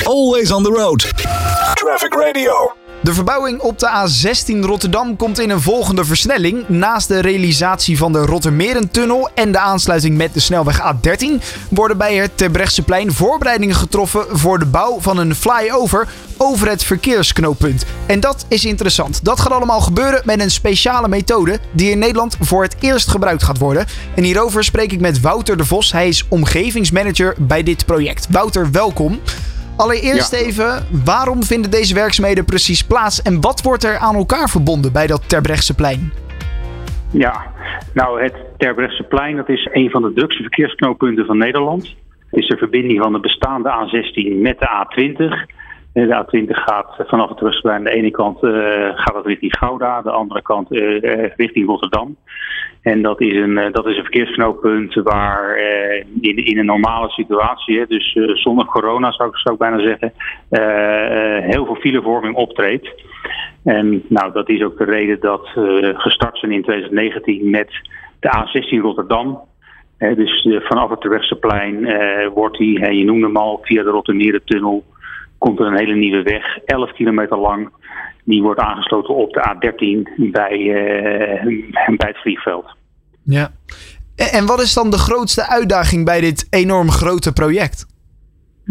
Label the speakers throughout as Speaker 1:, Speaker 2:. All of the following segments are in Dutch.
Speaker 1: Always on the road. Traffic Radio.
Speaker 2: De verbouwing op de A16 Rotterdam komt in een volgende versnelling. Naast de realisatie van de Rottermerentunnel en de aansluiting met de snelweg A13 worden bij het Terbrechtseplein voorbereidingen getroffen voor de bouw van een flyover over het verkeersknooppunt. En dat is interessant. Dat gaat allemaal gebeuren met een speciale methode die in Nederland voor het eerst gebruikt gaat worden. En hierover spreek ik met Wouter de Vos. Hij is omgevingsmanager bij dit project. Wouter, welkom. Allereerst even, waarom vinden deze werkzaamheden precies plaats en wat wordt er aan elkaar verbonden bij dat Terbrechtseplein?
Speaker 3: Ja, nou het Terbrechtseplein dat is een van de drukste verkeersknooppunten van Nederland. Het is de verbinding van de bestaande A16 met de A20. De A20 gaat vanaf het Terbrechtseplein aan de ene kant uh, gaat het richting Gouda, de andere kant uh, richting Rotterdam. En dat is een, dat is een verkeersknooppunt waar in, in een normale situatie, dus zonder corona zou ik, zou ik bijna zeggen, heel veel filevorming optreedt. En nou, dat is ook de reden dat we gestart zijn in 2019 met de A16 Rotterdam. dus vanaf het Terbrechtseplein wordt die, je noemde hem al, via de Rottermierentunnel komt er een hele nieuwe weg, 11 kilometer lang. Die wordt aangesloten op de A13 bij, uh, bij het vliegveld.
Speaker 2: Ja. En wat is dan de grootste uitdaging bij dit enorm grote project?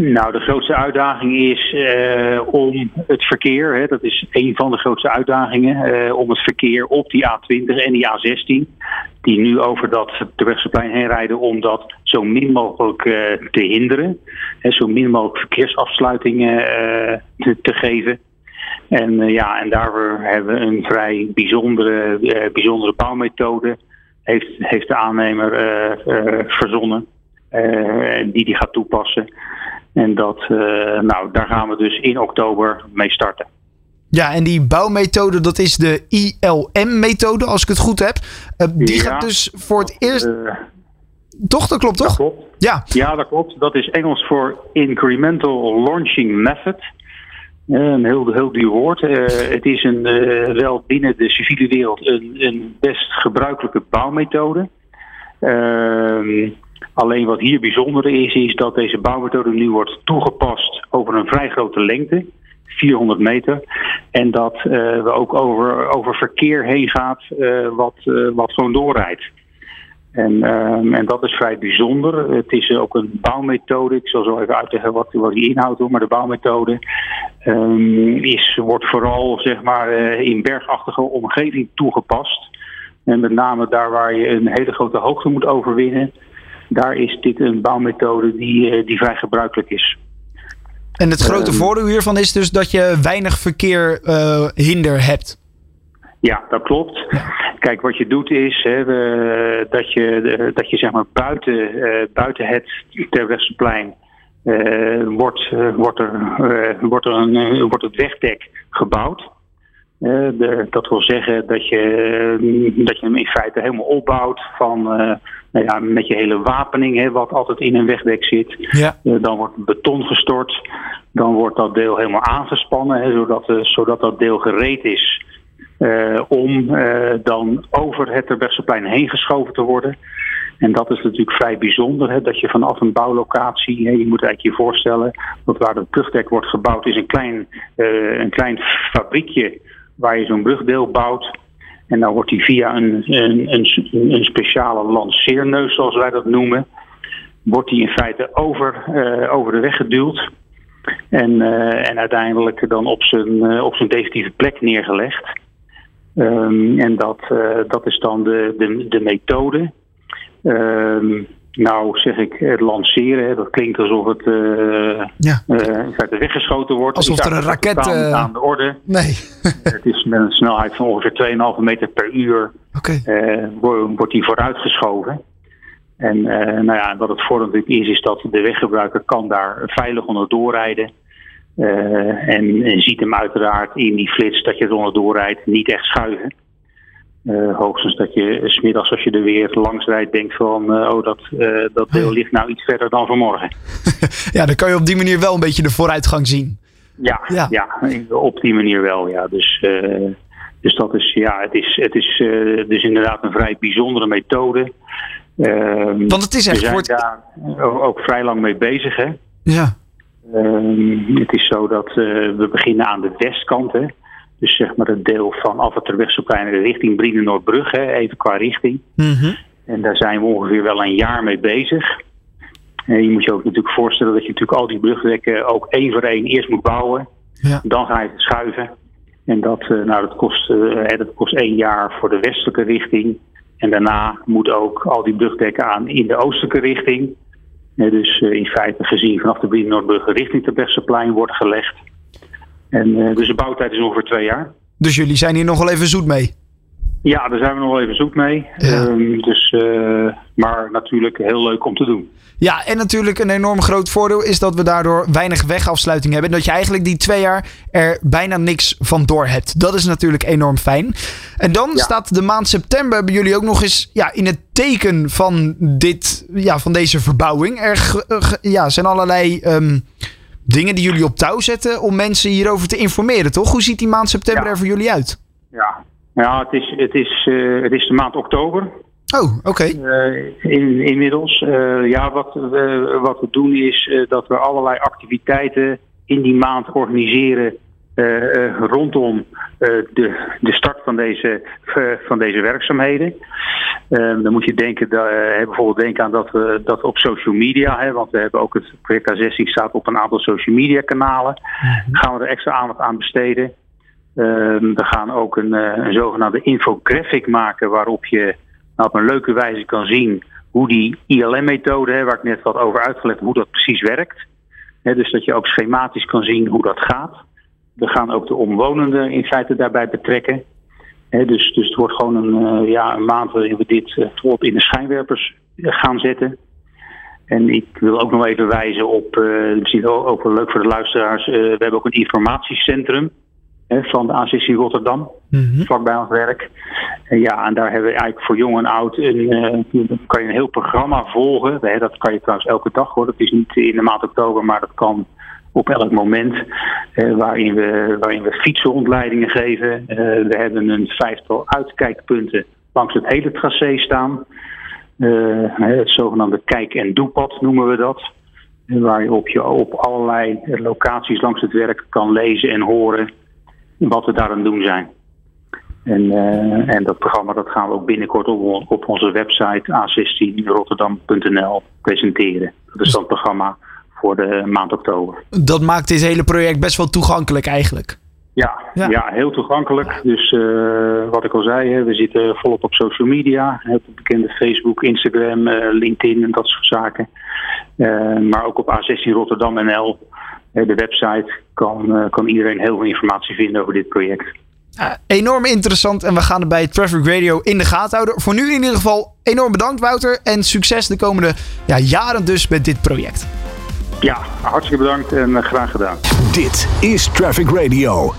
Speaker 3: Nou, de grootste uitdaging is uh, om het verkeer, hè, dat is een van de grootste uitdagingen, uh, om het verkeer op die A20 en die A16, die nu over dat Terbrechtseplein heen rijden, om dat zo min mogelijk uh, te hinderen. Hè, zo min mogelijk verkeersafsluitingen te, te, geven. En ja, en daarvoor hebben we een vrij bijzondere, bijzondere bouwmethode, heeft, heeft de aannemer verzonnen, die die gaat toepassen. En dat, uh, nou, daar gaan we dus in oktober mee starten.
Speaker 2: Ja, en die bouwmethode, dat is de ILM-methode, als ik het goed heb. Uh, die ja, gaat dus voor het eerst. Uh, toch, dat klopt toch?
Speaker 3: Dat klopt.
Speaker 2: Ja.
Speaker 3: ja, dat klopt. Dat is Engels voor Incremental Launching Method. een heel, heel duur woord. het is een, wel binnen de civiele wereld een, een best gebruikelijke bouwmethode. Ehm Alleen wat hier bijzonder is, is dat deze bouwmethode nu wordt toegepast over een vrij grote lengte. 400 meter. En dat uh, we ook over, over verkeer heen gaat uh, wat, uh, wat gewoon doorrijdt. En, en dat is vrij bijzonder. Het is ook een bouwmethode. Ik zal zo even uitleggen wat, wat die inhoudt. Maar de bouwmethode um, is, wordt vooral zeg maar, in bergachtige omgeving toegepast. En met name daar waar je een hele grote hoogte moet overwinnen daar is dit een bouwmethode die, die vrij gebruikelijk is.
Speaker 2: En het grote voordeel hiervan is dus dat je weinig verkeer uh, hinder hebt.
Speaker 3: Ja, dat klopt. Kijk, wat je doet is hè, we, dat je, dat je zeg maar buiten, uh, buiten het Terwegsplein uh, wordt, wordt, er, wordt, er een, wordt het wegdek gebouwd. De, dat wil zeggen dat je, dat je hem in feite helemaal opbouwt van, nou ja, met je hele wapening, hè, wat altijd in een wegdek zit.
Speaker 2: Ja.
Speaker 3: Uh, dan wordt beton gestort, dan wordt dat deel helemaal aangespannen, hè, zodat, zodat dat deel gereed is om dan over het Terbrechtseplein heen geschoven te worden. En dat is natuurlijk vrij bijzonder, hè, dat je vanaf een bouwlocatie, hè, je moet eigenlijk je voorstellen, dat waar het brugdek wordt gebouwd is een klein, een klein fabriekje waar je zo'n brugdeel bouwt. En dan wordt die via een, een, een, een, speciale lanceerneus, zoals wij dat noemen, wordt die in feite over, uh, over de weg geduwd. En, uh, en uiteindelijk dan op zijn, uh, op zijn definitieve plek neergelegd. Um, en dat, dat is dan de, de, de methode. Um, nou, zeg ik, het lanceren, dat klinkt alsof het uh, ja. uh, feite weggeschoten wordt.
Speaker 2: Alsof er een raket...
Speaker 3: Uh... aan de orde.
Speaker 2: Nee.
Speaker 3: het is met een snelheid van ongeveer 2,5 meter per uur
Speaker 2: okay.
Speaker 3: wordt die vooruitgeschoven. En nou ja, wat het voordeel natuurlijk is, is dat de weggebruiker kan daar veilig onder doorrijden. en, en ziet hem uiteraard in die flits dat je er onder doorrijdt niet echt schuiven. Uh, hoogstens dat je smiddags als je er weer langs rijdt denkt van uh, oh dat, uh, dat deel ligt nou iets verder dan vanmorgen.
Speaker 2: ja, dan kan je op die manier wel een beetje de vooruitgang zien.
Speaker 3: Ja, ja. ja op die manier wel ja. Dus, dus dat is ja, het is, het is dus inderdaad een vrij bijzondere methode.
Speaker 2: Want het is echt
Speaker 3: We zijn daar ook, ook vrij lang mee bezig hè.
Speaker 2: Ja.
Speaker 3: Ehm, het is zo dat we beginnen aan de westkant. Hè. Dus zeg maar het deel van Afwaterwegselplein richting Brienen-Noordbrug, even qua richting.
Speaker 2: Mhm.
Speaker 3: En daar zijn we ongeveer wel een jaar mee bezig. En je moet je ook natuurlijk voorstellen dat je natuurlijk al die brugdekken ook één voor één eerst moet bouwen.
Speaker 2: Ja.
Speaker 3: Dan ga je het schuiven. En dat, eh, nou, dat, kost, eh, dat kost één jaar voor de westelijke richting. En daarna moet ook al die brugdekken aan in de oostelijke richting. dus eh, in feite gezien vanaf de Brien Noordbrug richting de Besseplein wordt gelegd. En, dus de bouwtijd is ongeveer twee jaar.
Speaker 2: Dus jullie zijn hier nog wel even zoet mee?
Speaker 3: Ja, daar zijn we nog wel even zoek mee. Ehm, dus, maar natuurlijk heel leuk om te doen.
Speaker 2: Ja, en natuurlijk een enorm groot voordeel is dat we daardoor weinig wegafsluiting hebben. En dat je eigenlijk die twee jaar er bijna niks van door hebt. Dat is natuurlijk enorm fijn. En dan staat de maand september bij jullie ook nog eens ja, in het teken van, dit, ja, van deze verbouwing. Er ja, zijn allerlei ehm, dingen die jullie op touw zetten om mensen hierover te informeren, toch? Hoe ziet die maand september er voor jullie uit?
Speaker 3: Ja, ja het, is, het, is, uh, het is de maand oktober.
Speaker 2: Oh, oké.
Speaker 3: Eh, in, inmiddels. Uh, ja, wat, we, wat we doen is dat we allerlei activiteiten in die maand organiseren rondom de, de start van deze, van deze werkzaamheden. dan moet je denken, bijvoorbeeld denken aan dat we dat op social media, hè, want we hebben ook het project A16 staat op een aantal social media kanalen. Mm Gaan we er extra aandacht aan besteden. we gaan ook een, een zogenaamde infographic maken waarop je nou, op een leuke wijze kan zien hoe die ILM-methode, waar ik net wat over uitgelegd hoe dat precies werkt. dus dat je ook schematisch kan zien hoe dat gaat. We gaan ook de omwonenden in feite daarbij betrekken. dus, dus het wordt gewoon een, uh, ja, een maand waarin we dit uh, in de schijnwerpers eh, gaan zetten. En ik wil ook nog even wijzen op, uh, misschien ook wel leuk voor de luisteraars, we hebben ook een informatiecentrum van de ACC Rotterdam, mm vlakbij ons werk. En ja, en daar hebben we eigenlijk voor jong en oud een, kan je een heel programma volgen. Dat kan je trouwens elke dag hoor. Dat is niet in de maand oktober, maar dat kan op elk moment. Uh, waarin, we, waarin we fietsenrondleidingen geven. Uh, we hebben een vijftal uitkijkpunten langs het hele tracé staan. het zogenaamde kijk- en doepad noemen we dat. Waar je op, je op allerlei locaties langs het werk kan lezen en horen wat we daar aan doen zijn. En, uh, en dat programma dat gaan we ook binnenkort op, op onze website a16rotterdam.nl presenteren. Dat is dan het programma voor de maand oktober.
Speaker 2: Dat maakt dit hele project best wel toegankelijk eigenlijk.
Speaker 3: Ja, ja. ja heel toegankelijk. Dus uh, wat ik al zei, we zitten volop op social media. Op bekende Facebook, Instagram, uh, LinkedIn en dat soort zaken. maar ook op A16 Rotterdam NL de website kan, kan iedereen heel veel informatie vinden over dit project.
Speaker 2: Enorm interessant en we gaan er bij Traffic Radio in de gaten houden. Voor nu in ieder geval enorm bedankt Wouter en succes de komende ja, jaren dus met dit project.
Speaker 3: Ja, hartstikke bedankt en graag gedaan.
Speaker 1: Dit is Traffic Radio.